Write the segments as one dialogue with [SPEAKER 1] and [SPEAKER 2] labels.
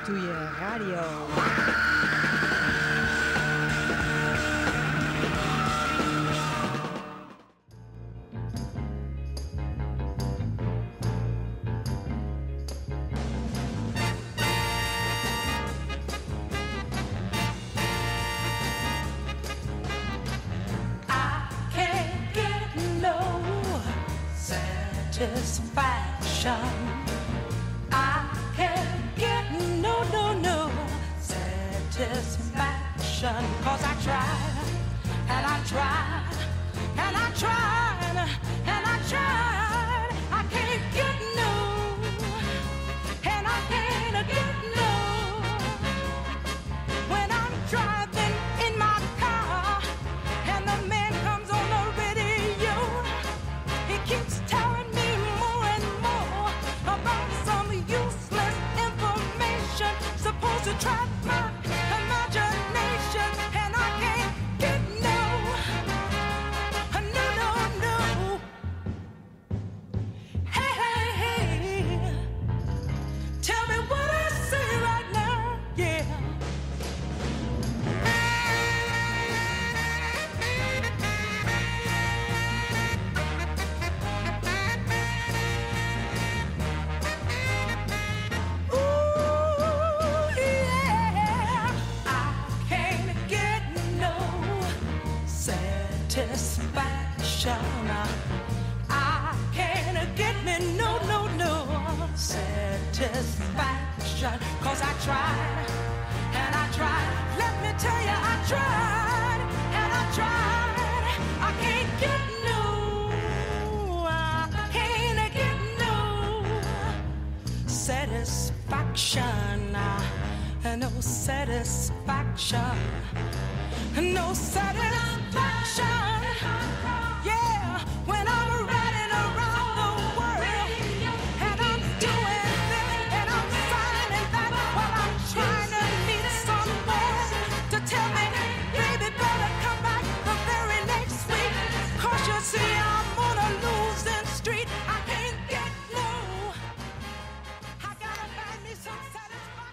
[SPEAKER 1] Ratatouille Radio.
[SPEAKER 2] I tried and I tried. Let me tell you, I tried and I tried. I can't get no, I can't get no satisfaction. uh, No satisfaction. No satisfaction.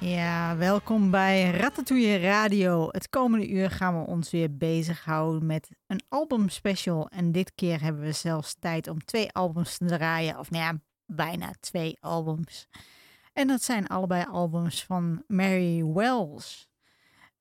[SPEAKER 1] Ja, welkom bij Ratatouille Radio. Het komende uur gaan we ons weer bezighouden met een albumspecial. En dit keer hebben we zelfs tijd om twee albums te draaien. Of nou ja, bijna twee albums. En dat zijn allebei albums van Mary Wells.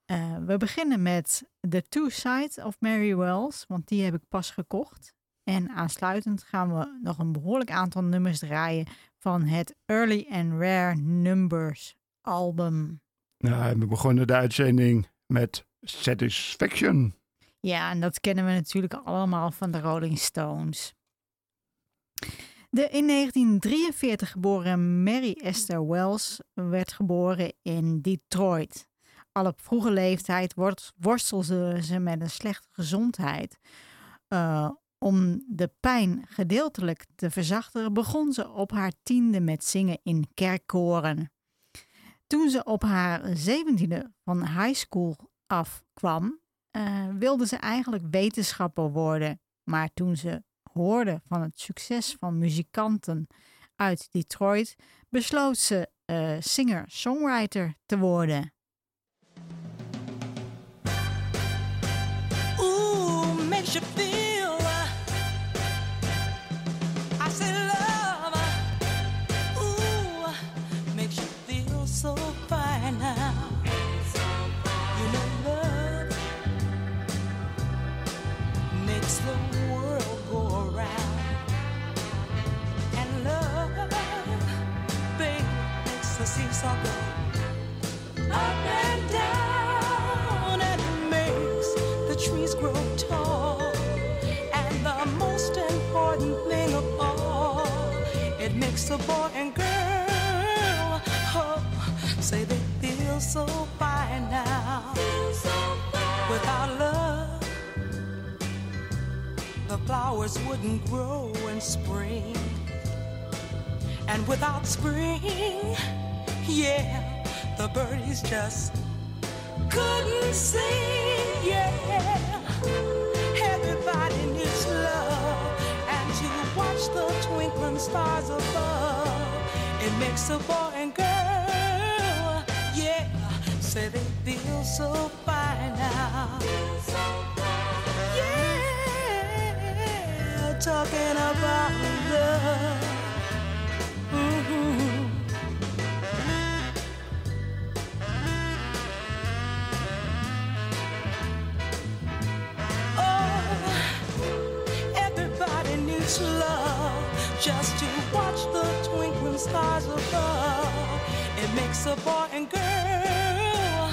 [SPEAKER 1] Eh, we beginnen met The Two Sides of Mary Wells, want die heb ik pas gekocht. En aansluitend gaan we nog een behoorlijk aantal nummers draaien van het Early and Rare Numbers album.
[SPEAKER 3] Nou, we begonnen de uitzending met Satisfaction.
[SPEAKER 1] Ja, en dat kennen we natuurlijk allemaal van de Rolling Stones. De in 1943 geboren Mary Esther Wells werd geboren in Detroit. Al op vroege leeftijd worstelde ze met een slechte gezondheid. Eh, om de pijn gedeeltelijk te verzachten, begon ze op haar tiende met zingen in kerkkoren. Toen ze op haar zeventiende van high school afkwam, eh, wilde ze eigenlijk wetenschapper worden. Maar toen ze hoorde van het succes van muzikanten uit Detroit, besloot ze eh, singer-songwriter te worden.
[SPEAKER 2] The up and down and it makes the trees grow tall. And the most important thing of all, it makes a boy and girl oh, say they feel so fine now. Without love, the flowers wouldn't grow in spring. And without spring, yeah, the birdies just couldn't sing, yeah. Everybody needs love, and to watch the twinkling stars above, it makes a boy and girl, feels so fine now. Yeah, talking about love. Mhm. Just to watch the twinkling stars above. It makes a boy and girl,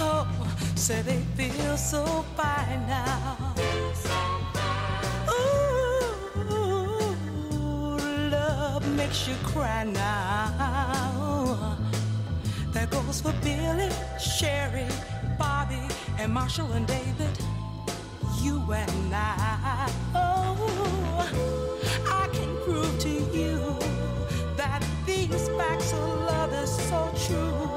[SPEAKER 2] oh, say they feel so fine now. Ooh, love makes you cry now. That goes for Billy, Sherry, Bobby, and Marshall and David. You and I. these facts of love is so true.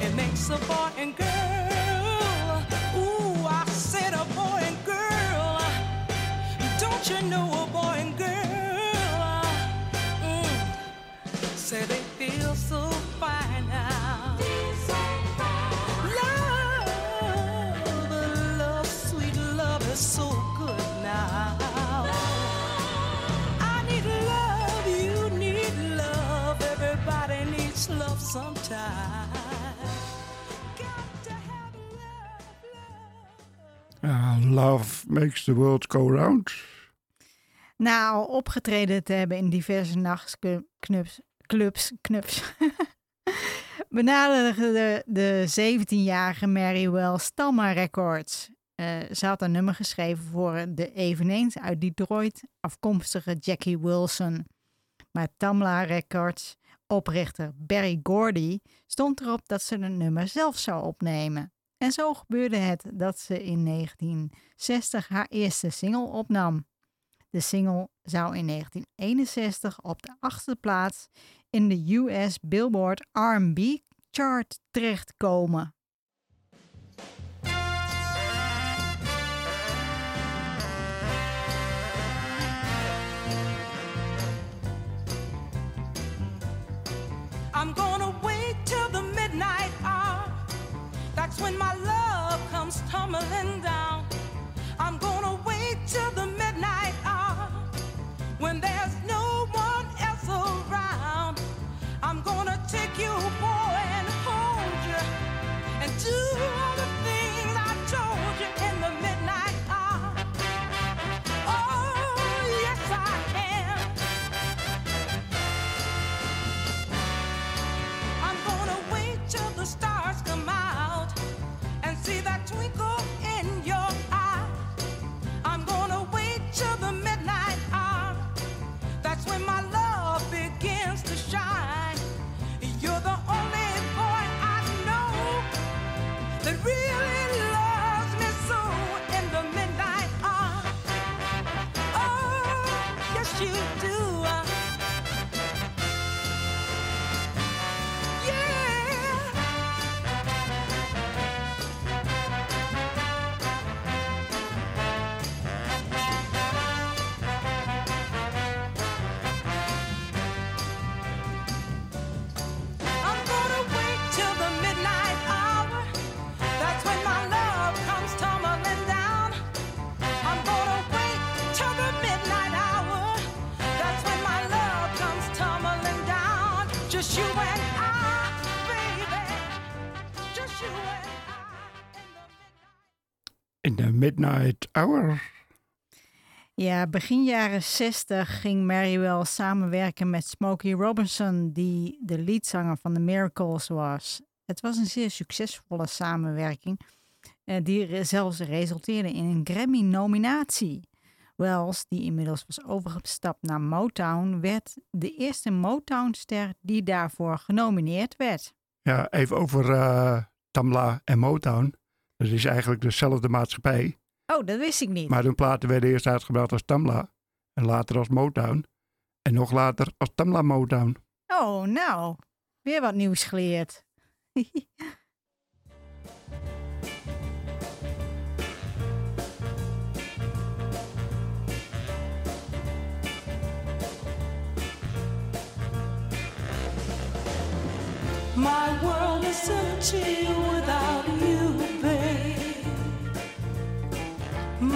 [SPEAKER 2] It makes a boy and girl. Ooh, I said a boy and girl. Don't you know a boy and girl? Mm. Say they
[SPEAKER 3] Ja, love makes the world go round.
[SPEAKER 1] Al opgetreden te hebben in diverse nachtclubs, clubs, knups, benaderde de, de 17-jarige Mary Wells Talma Records. Eh, ze had een nummer geschreven voor de eveneens uit Detroit afkomstige Jackie Wilson. Maar Tamla Records oprichter Barry Gordy stond erop dat ze het nummer zelf zou opnemen. En zo gebeurde het dat ze in 1960 haar eerste single opnam. De single zou in 1961 op de achtste plaats in de US Billboard R&B chart terechtkomen.
[SPEAKER 2] Tumbling down. In
[SPEAKER 3] de midnight hour.
[SPEAKER 1] Ja, begin jaren 60 ging Mary Wells samenwerken met Smokey Robinson, die de leadzanger van The Miracles was. Het was een zeer succesvolle samenwerking, eh, die zelfs resulteerde in een Grammy-nominatie. Wells, die inmiddels was overgestapt naar Motown, werd de eerste Motown-ster die daarvoor genomineerd werd.
[SPEAKER 3] Ja, even over eh, Tamla en Motown. Dus het is eigenlijk dezelfde maatschappij.
[SPEAKER 1] Oh, dat wist ik niet.
[SPEAKER 3] Maar hun platen werden eerst uitgebracht als Tamla. En later als Motown. En nog later als Tamla Motown.
[SPEAKER 1] Oh, nou. Weer wat nieuws geleerd.
[SPEAKER 2] My world is empty without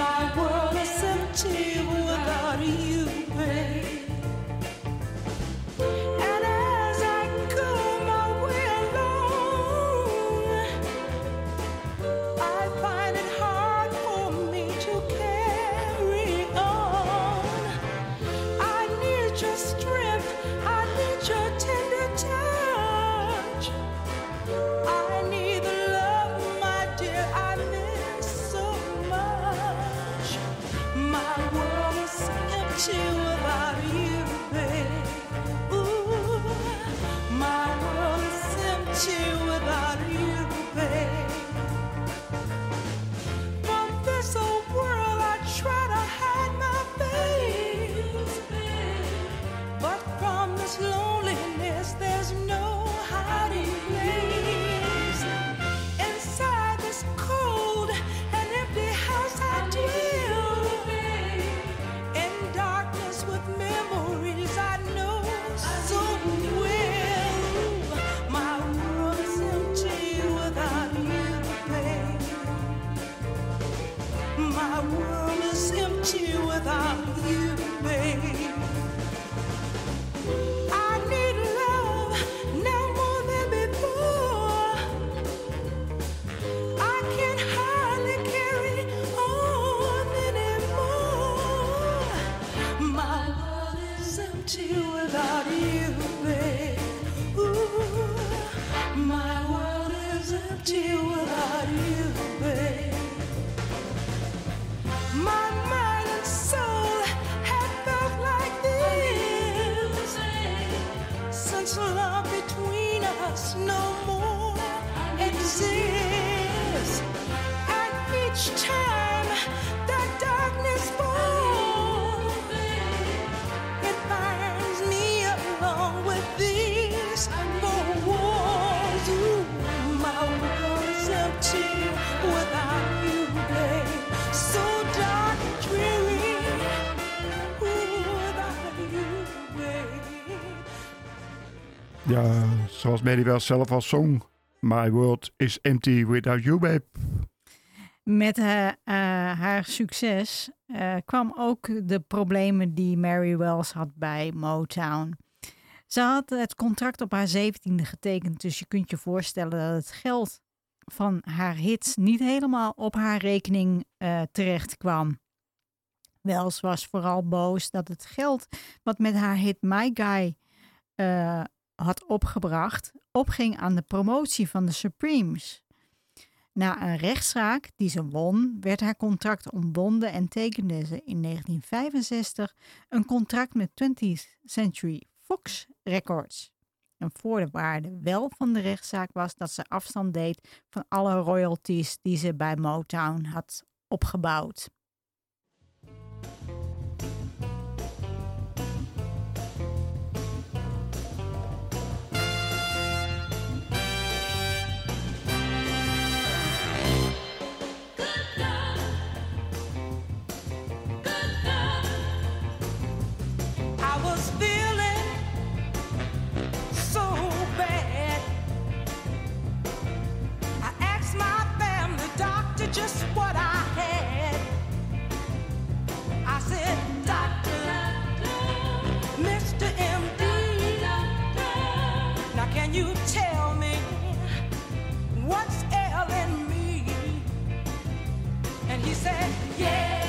[SPEAKER 2] my world is empty.
[SPEAKER 3] Mary Wells wel zelf als song My world is empty without you, babe.
[SPEAKER 1] Met eh, eh, haar succes eh, kwam ook de problemen die Mary Wells had bij Motown. Ze had het contract op haar zeventiende getekend, dus je kunt je voorstellen dat het geld van haar hits niet helemaal op haar rekening terecht kwam. Wells was vooral boos dat het geld wat met haar hit My Guy had opgebracht, opging aan de promotie van de Supremes. Na een rechtszaak die ze won, werd haar contract ontbonden en tekende ze in 1965 een contract met 20th Century Fox Records. Een voorwaarde wel van de rechtszaak was dat ze afstand deed van alle royalties die ze bij Motown had opgebouwd.
[SPEAKER 2] yeah.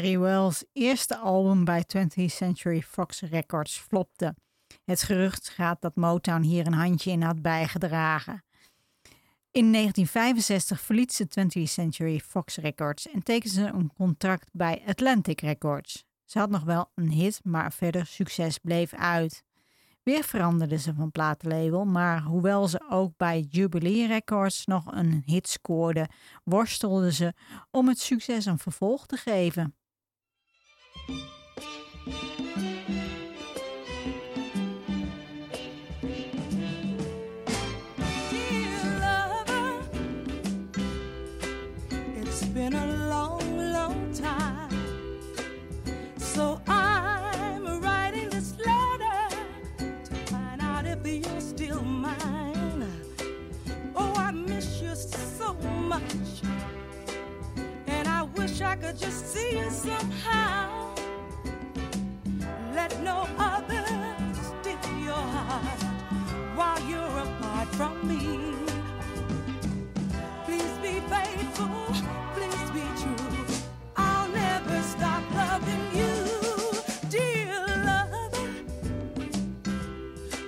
[SPEAKER 1] Mary Wells' eerste album bij 20th Century Fox Records flopte. Het gerucht gaat dat Motown hier een handje in had bijgedragen. In 1965 verliet ze 20th Century Fox Records en tekende ze een contract bij Atlantic Records. Ze had nog wel een hit, maar verder succes bleef uit. Weer veranderde ze van platenlabel, maar hoewel ze ook bij Jubilee Records nog een hit scoorde, worstelde ze om het succes een vervolg te geven.
[SPEAKER 2] Just see you somehow. Let no other steal your heart while you're apart from me. Please be faithful, please be true. I'll never stop loving you, dear lover.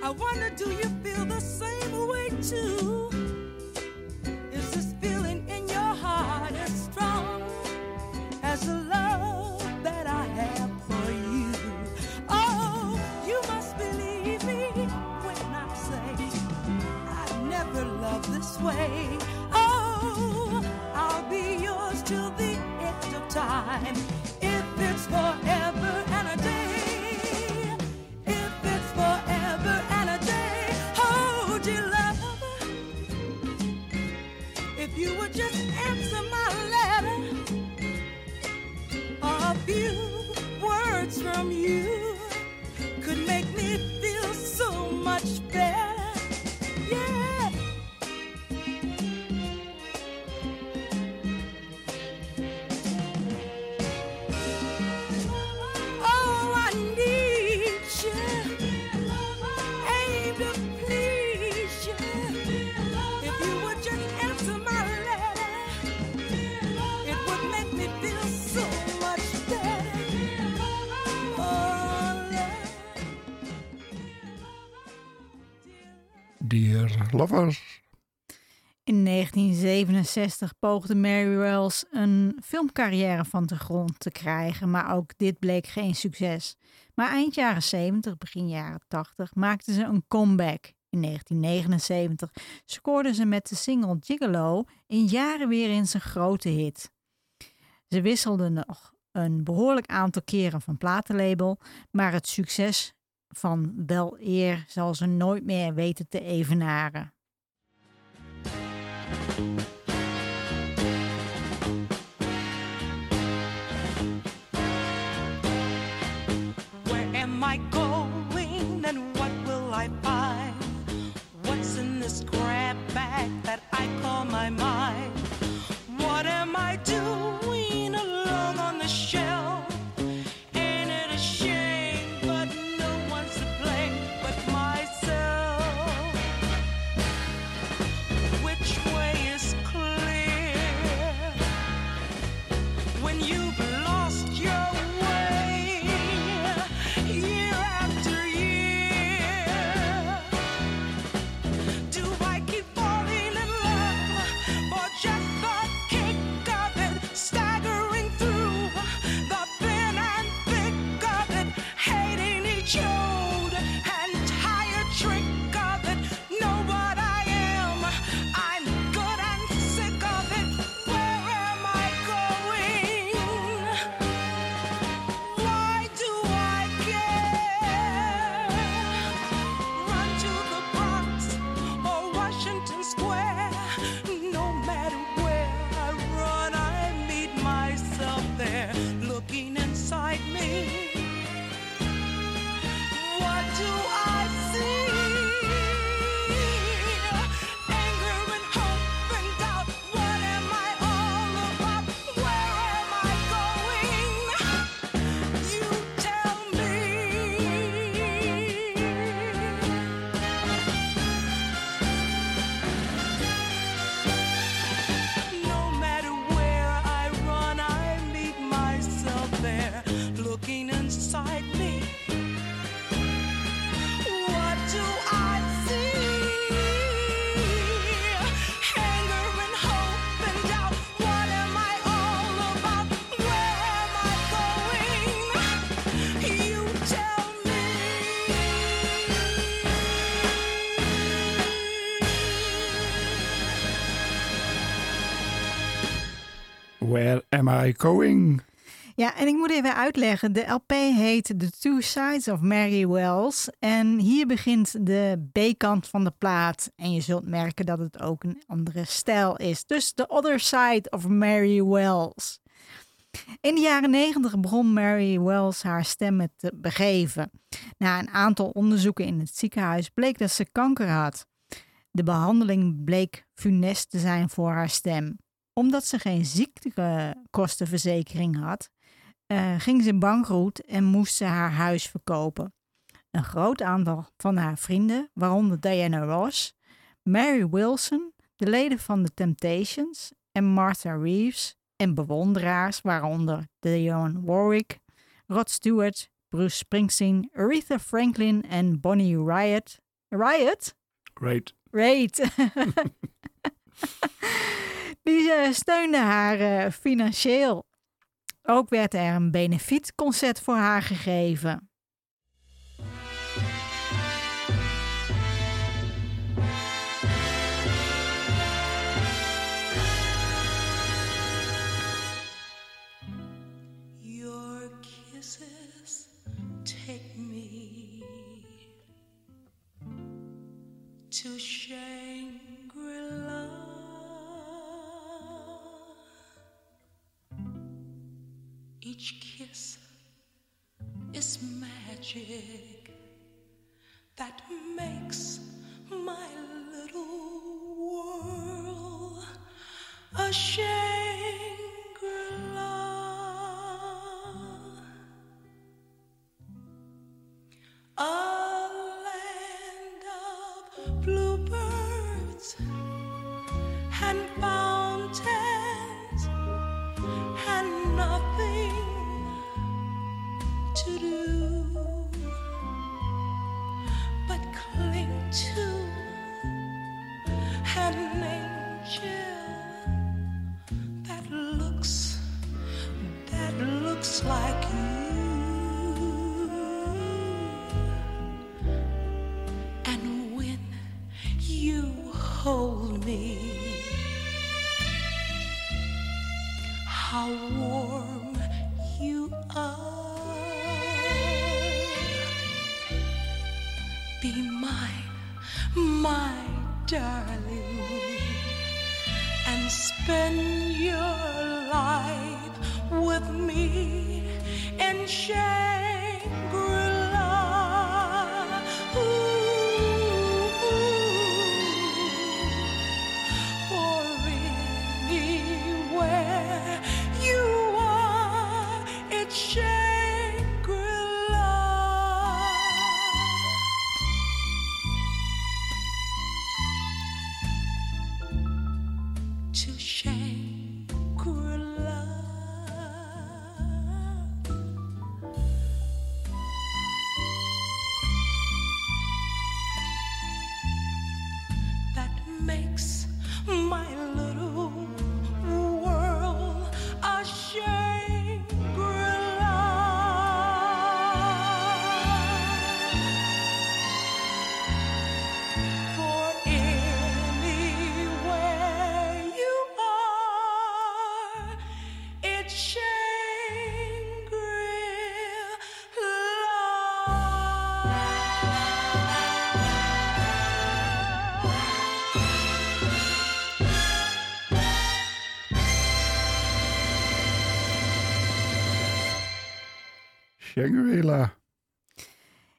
[SPEAKER 2] I wonder, do you feel the same way too? Time.
[SPEAKER 1] 1967 poogde Mary Wells een filmcarrière van de grond te krijgen, maar ook dit bleek geen succes. Maar eind jaren 70, begin jaren 80 maakte ze een comeback. In 1979 scoorde ze met de single Gigolo in jaren weer in zijn grote hit. Ze wisselde nog een behoorlijk aantal keren van platenlabel, maar het succes van Bel Eer zal ze nooit meer weten te evenaren. Ja, en ik moet even uitleggen. De LP heet The Two Sides of Mary Wells. En hier begint de B-kant van de plaat. En je zult merken dat het ook een andere stijl is. Dus The Other Side of Mary Wells. In de jaren negentig begon Mary Wells haar stem te begeven. Na een aantal onderzoeken in het ziekenhuis bleek dat ze kanker had. De behandeling bleek funest te zijn voor haar stem. Omdat ze geen ziektekostenverzekering had, uh, ging ze bankroet en moest ze haar huis verkopen. Een groot aantal van haar vrienden, waaronder Diana Ross, Mary Wilson, de leden van The Temptations en Martha Reeves en bewonderaars, waaronder Dionne Warwick, Rod Stewart, Bruce Springsteen, Aretha Franklin en Bonnie Riot. Riot?
[SPEAKER 3] Great.
[SPEAKER 1] Great. Die uh, steunde haar uh, financieel. Ook werd er een benefietconcert voor haar gegeven.
[SPEAKER 2] To Shangri-La. Each kiss is magic that makes my little world a Shangri-La.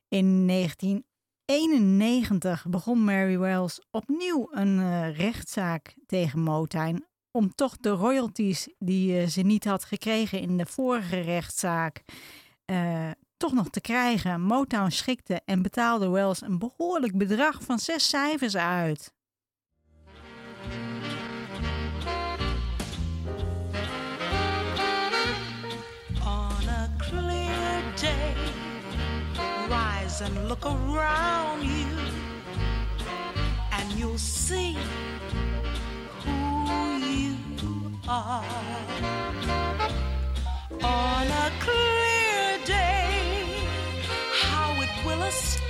[SPEAKER 2] In
[SPEAKER 1] 1991 begon Mary Wells opnieuw een eh, rechtszaak tegen Motown om toch de royalties die eh, ze niet had gekregen in de vorige rechtszaak eh, toch nog te krijgen. Motown schikte en betaalde Wells een behoorlijk bedrag van zes cijfers uit.
[SPEAKER 2] Rise and look around you, and you'll see who you are. On a clear day, how it will astound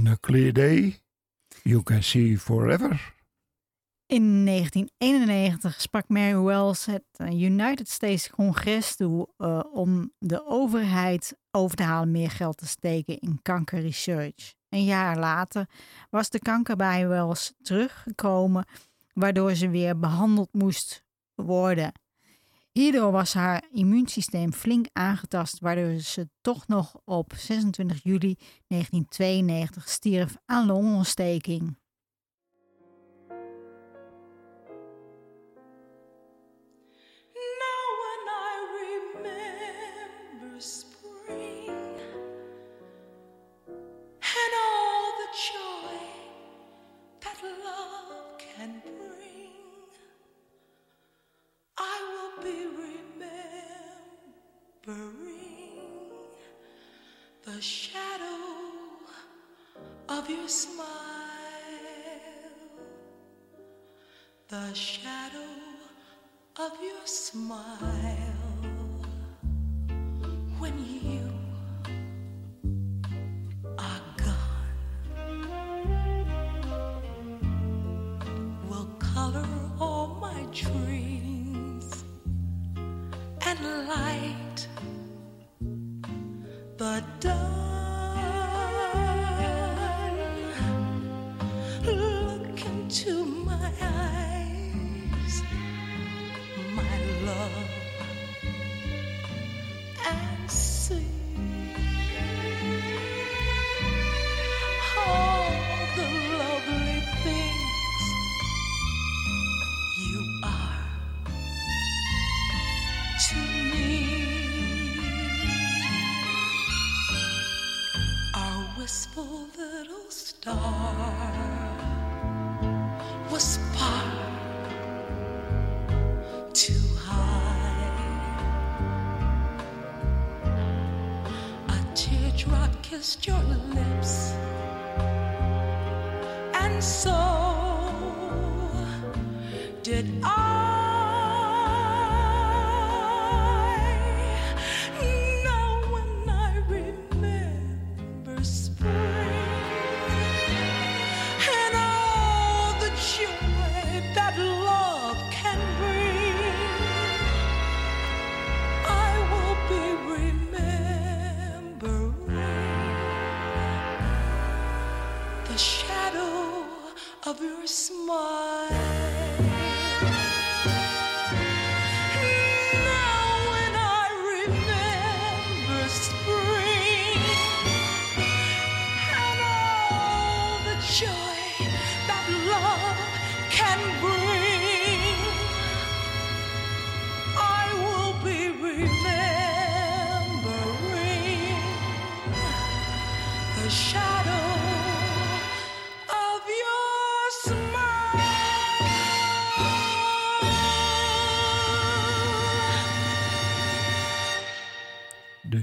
[SPEAKER 2] On a clear day, you can see forever.
[SPEAKER 1] In 1991 sprak Mary Wells het eh, United States Congres toe eh, om de overheid over te halen meer geld te steken in kankerresearch. Een jaar later was de kanker bij Wells teruggekomen, waardoor ze weer behandeld moest worden. Hierdoor was haar immuunsysteem flink aangetast, waardoor ze toch nog op 26 juli 1992 stierf aan longontsteking.
[SPEAKER 2] Of your smile. The shadow of your smile. When you are gone will color all my dreams and light the dawn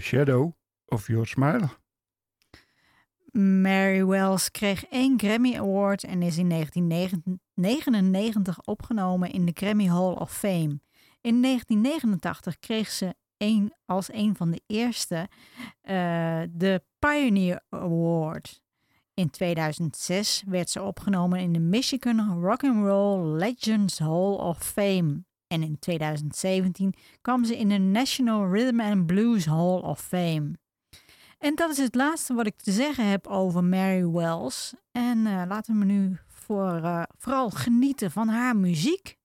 [SPEAKER 2] Shadow of Your Smile.
[SPEAKER 1] Mary Wells kreeg één Grammy Award en is in 1999 opgenomen in de Grammy Hall of Fame. In 1989 kreeg ze een, als een van de eerste eh, de Pioneer Award. In 2006 werd ze opgenomen in de Michigan Rock and Roll Legends Hall of Fame. En in 2017 kwam ze in de National Rhythm and Blues Hall of Fame. En dat is het laatste wat ik te zeggen heb over Mary Wells. En eh, laten we nu voor, eh, vooral genieten van haar muziek.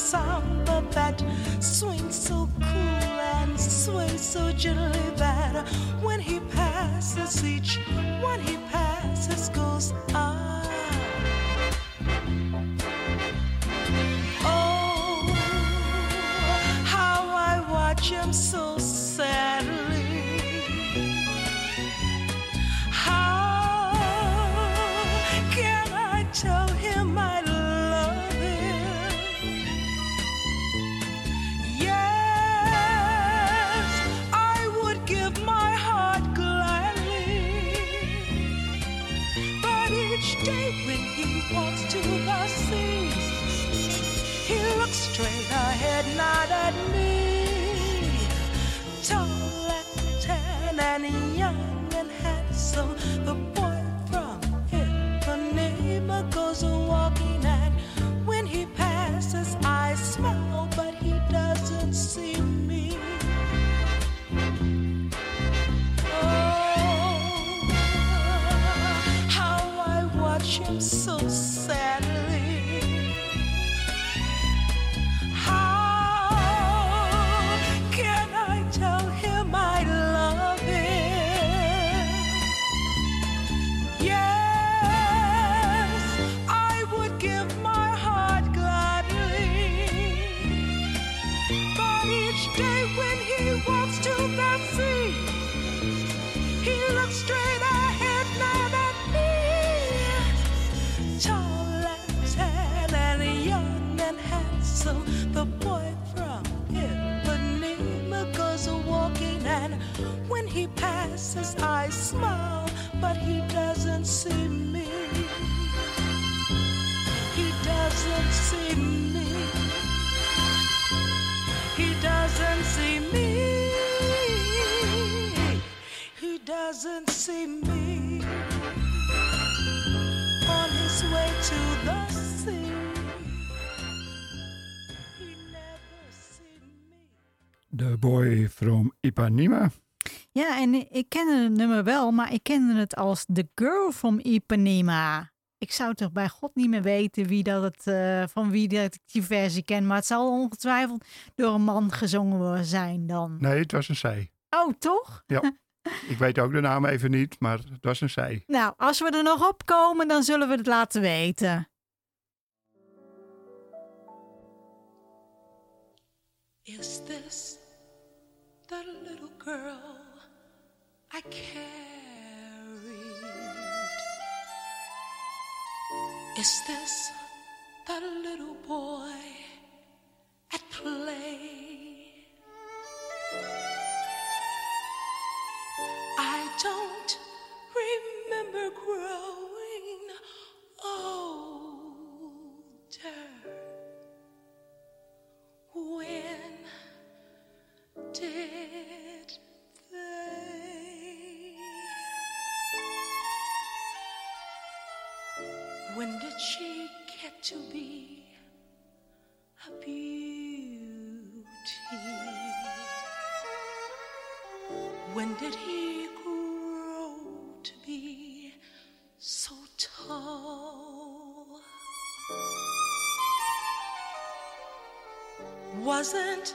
[SPEAKER 2] Samba that swings so cool and sways so gently that when he passes, each one he passes goes not at me. Tall and tan and young and handsome, the Ipanema.
[SPEAKER 1] Ja, en ik kende het nummer wel, maar ik kende het als The Girl from Ipanema. Ik zou toch bij God niet meer weten wie dat het, eh, van wie dat ik die versie ken. Maar het zal ongetwijfeld door een man gezongen zijn dan.
[SPEAKER 3] Nee, het was een zij.
[SPEAKER 1] Oh, toch?
[SPEAKER 3] Ik weet ook de naam even niet, maar het was een zij.
[SPEAKER 1] Nou, als we er nog op komen, dan zullen we het laten weten.
[SPEAKER 2] Is this the little girl I carried? Is this the little boy at play? I don't remember growing older. To be a beauty? When did he grow to be so tall? Wasn't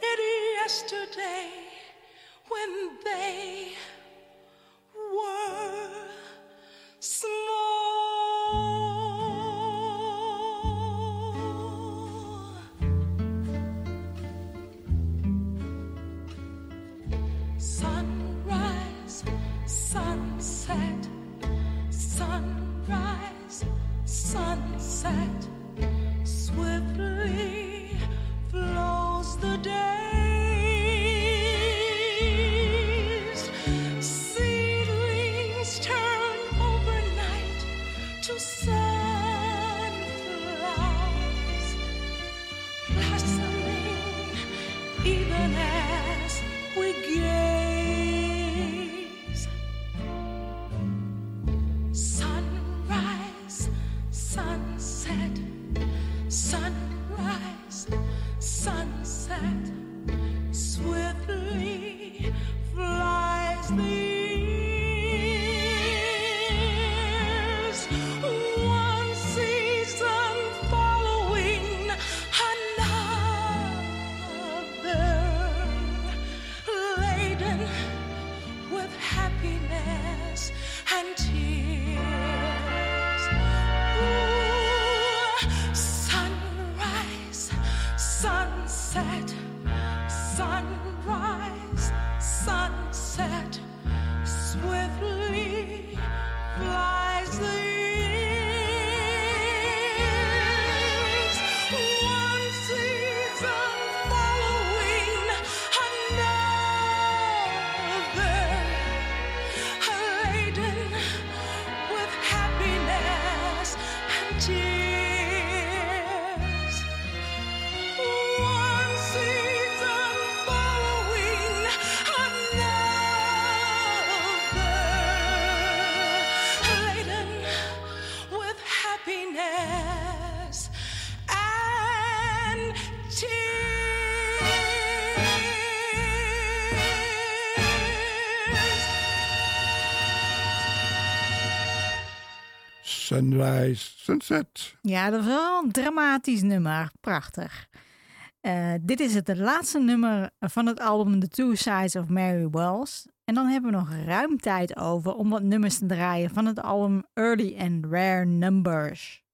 [SPEAKER 2] it yesterday when they
[SPEAKER 3] Sunrise Sunset.
[SPEAKER 2] Ja, dat is wel een dramatisch nummer. Prachtig. Eh, dit is het laatste nummer van het album The Two Sides of Mary Wells. En dan hebben we nog ruim tijd over om wat nummers te draaien van het album Early and Rare Numbers.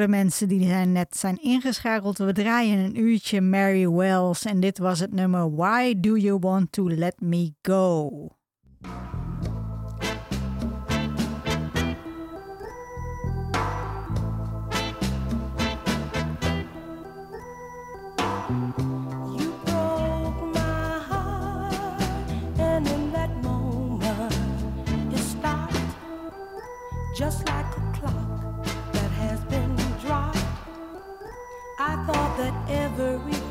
[SPEAKER 1] de mensen die zijn net zijn ingeschakeld, we draaien een uurtje Mary Wells en dit was het nummer Why Do You Want to Let Me Go?
[SPEAKER 2] that every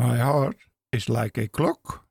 [SPEAKER 2] My heart is like a clock.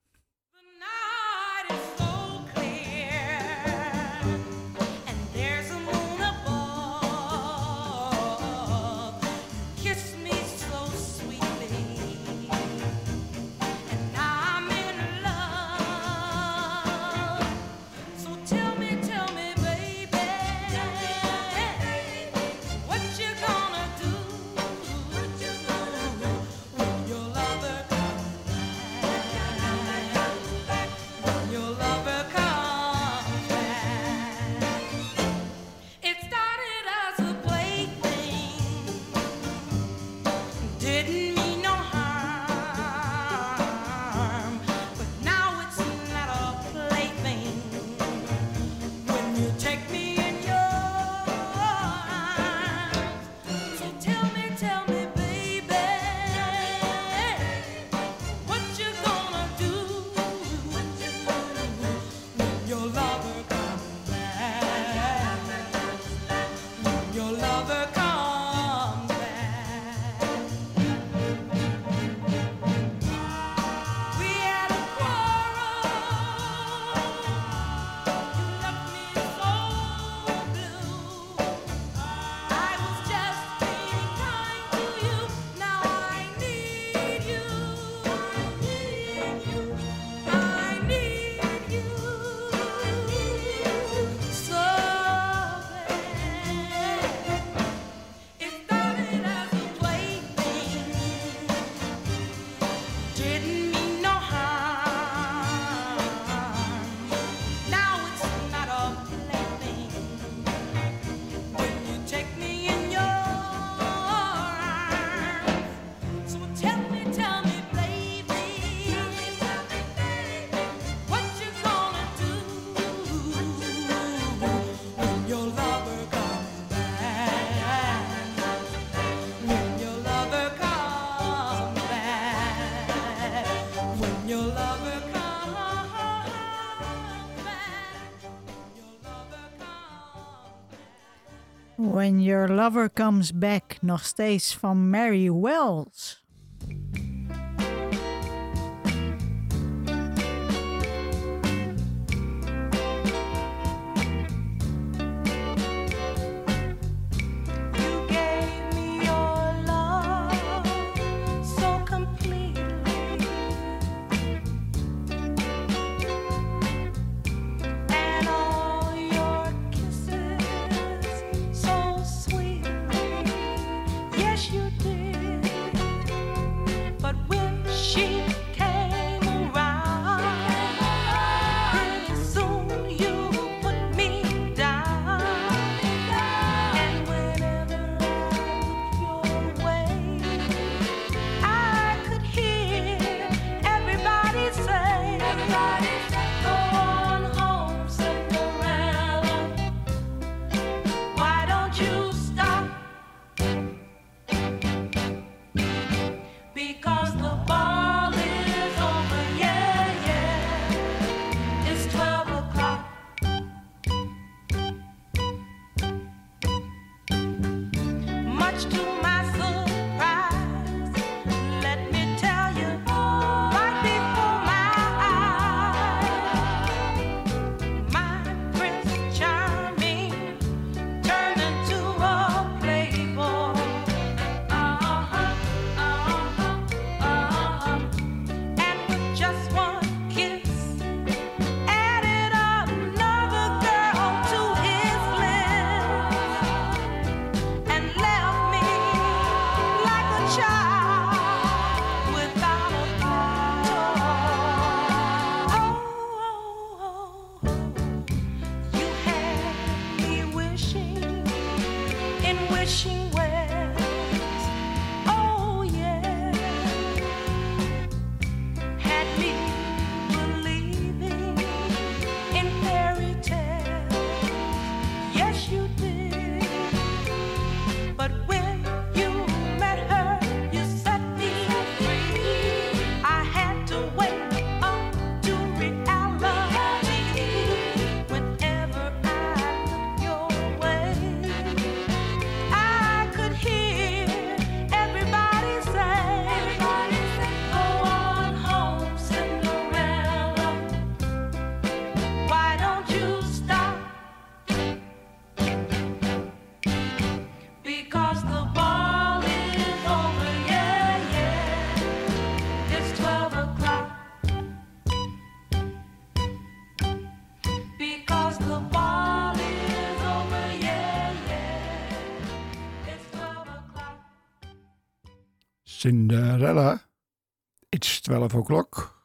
[SPEAKER 2] When Your Lover Comes Back, nog steeds van Mary Wells.
[SPEAKER 3] Cinderella. It's
[SPEAKER 4] 12 o'clock.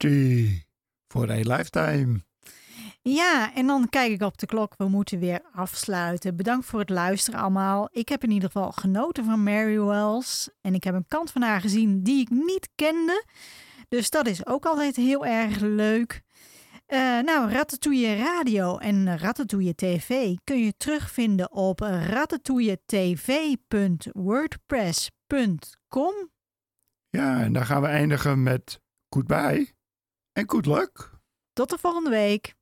[SPEAKER 3] Guarantee. For a lifetime.
[SPEAKER 2] Ja, en dan kijk ik op de klok. We moeten weer afsluiten. Bedankt voor het luisteren allemaal. Ik heb in ieder geval genoten van Mary Wells. En ik heb een kant van haar gezien die ik niet kende. Dus dat is ook altijd heel erg leuk. Eh, nou, Ratatouille Radio en Ratatouille TV kun je terugvinden op ratatouilletv.wordpress.com.
[SPEAKER 3] Ja, en dan gaan we eindigen met goodbye en good luck.
[SPEAKER 2] Tot de volgende week.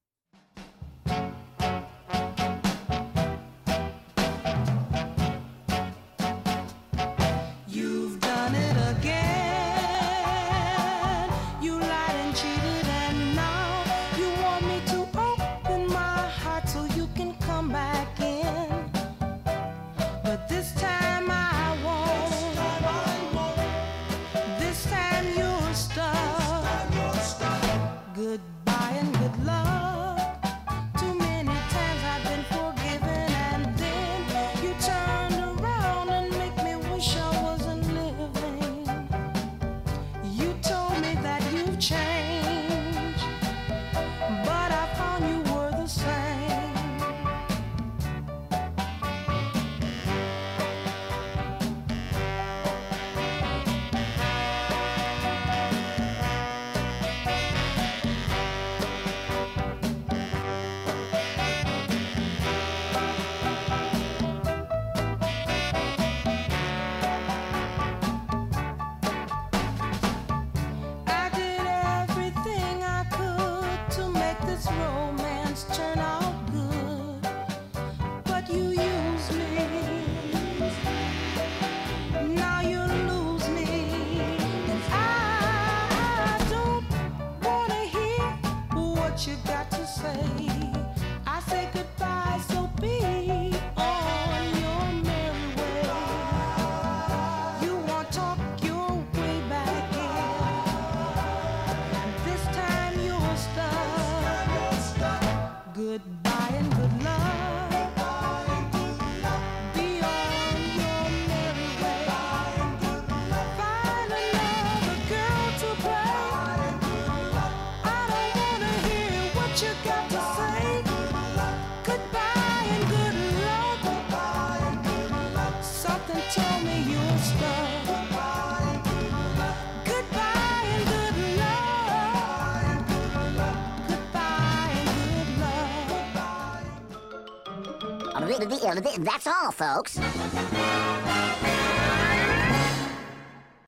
[SPEAKER 5] And good luck.
[SPEAKER 6] That's all, folks.